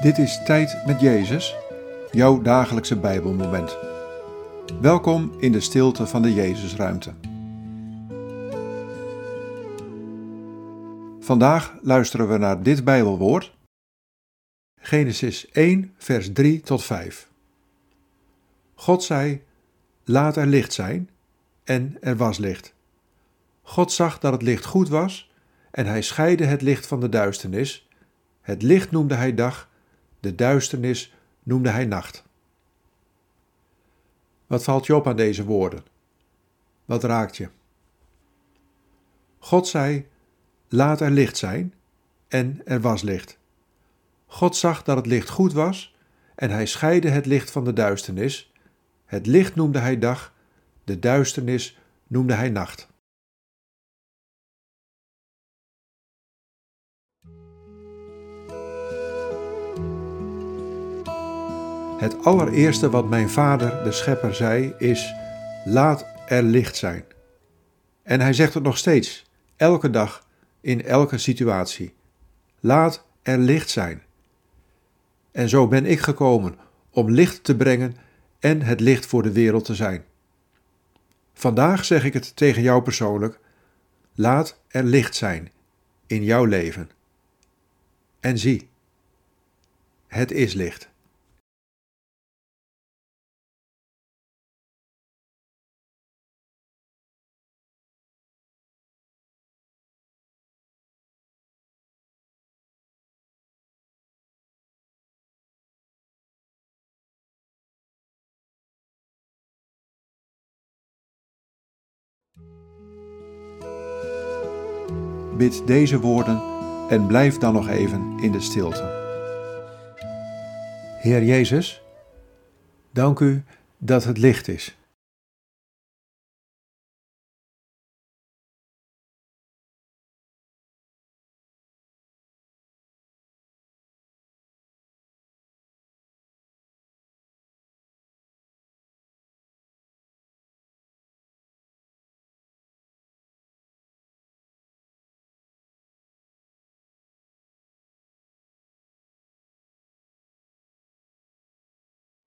Dit is Tijd met Jezus, jouw dagelijkse Bijbelmoment. Welkom in de stilte van de Jezusruimte. Vandaag luisteren we naar dit Bijbelwoord. Genesis 1, vers 3 tot 5. God zei: Laat er licht zijn, en er was licht. God zag dat het licht goed was, en hij scheidde het licht van de duisternis. Het licht noemde hij dag de duisternis noemde hij nacht. Wat valt je op aan deze woorden? Wat raakt je? God zei: Laat er licht zijn, en er was licht. God zag dat het licht goed was, en hij scheidde het licht van de duisternis. Het licht noemde hij dag, de duisternis noemde hij nacht. Het allereerste wat mijn vader, de schepper, zei is: Laat er licht zijn. En hij zegt het nog steeds, elke dag, in elke situatie. Laat er licht zijn. En zo ben ik gekomen om licht te brengen en het licht voor de wereld te zijn. Vandaag zeg ik het tegen jou persoonlijk: laat er licht zijn in jouw leven. En zie, het is licht. Bid deze woorden en blijf dan nog even in de stilte. Heer Jezus, dank u dat het licht is.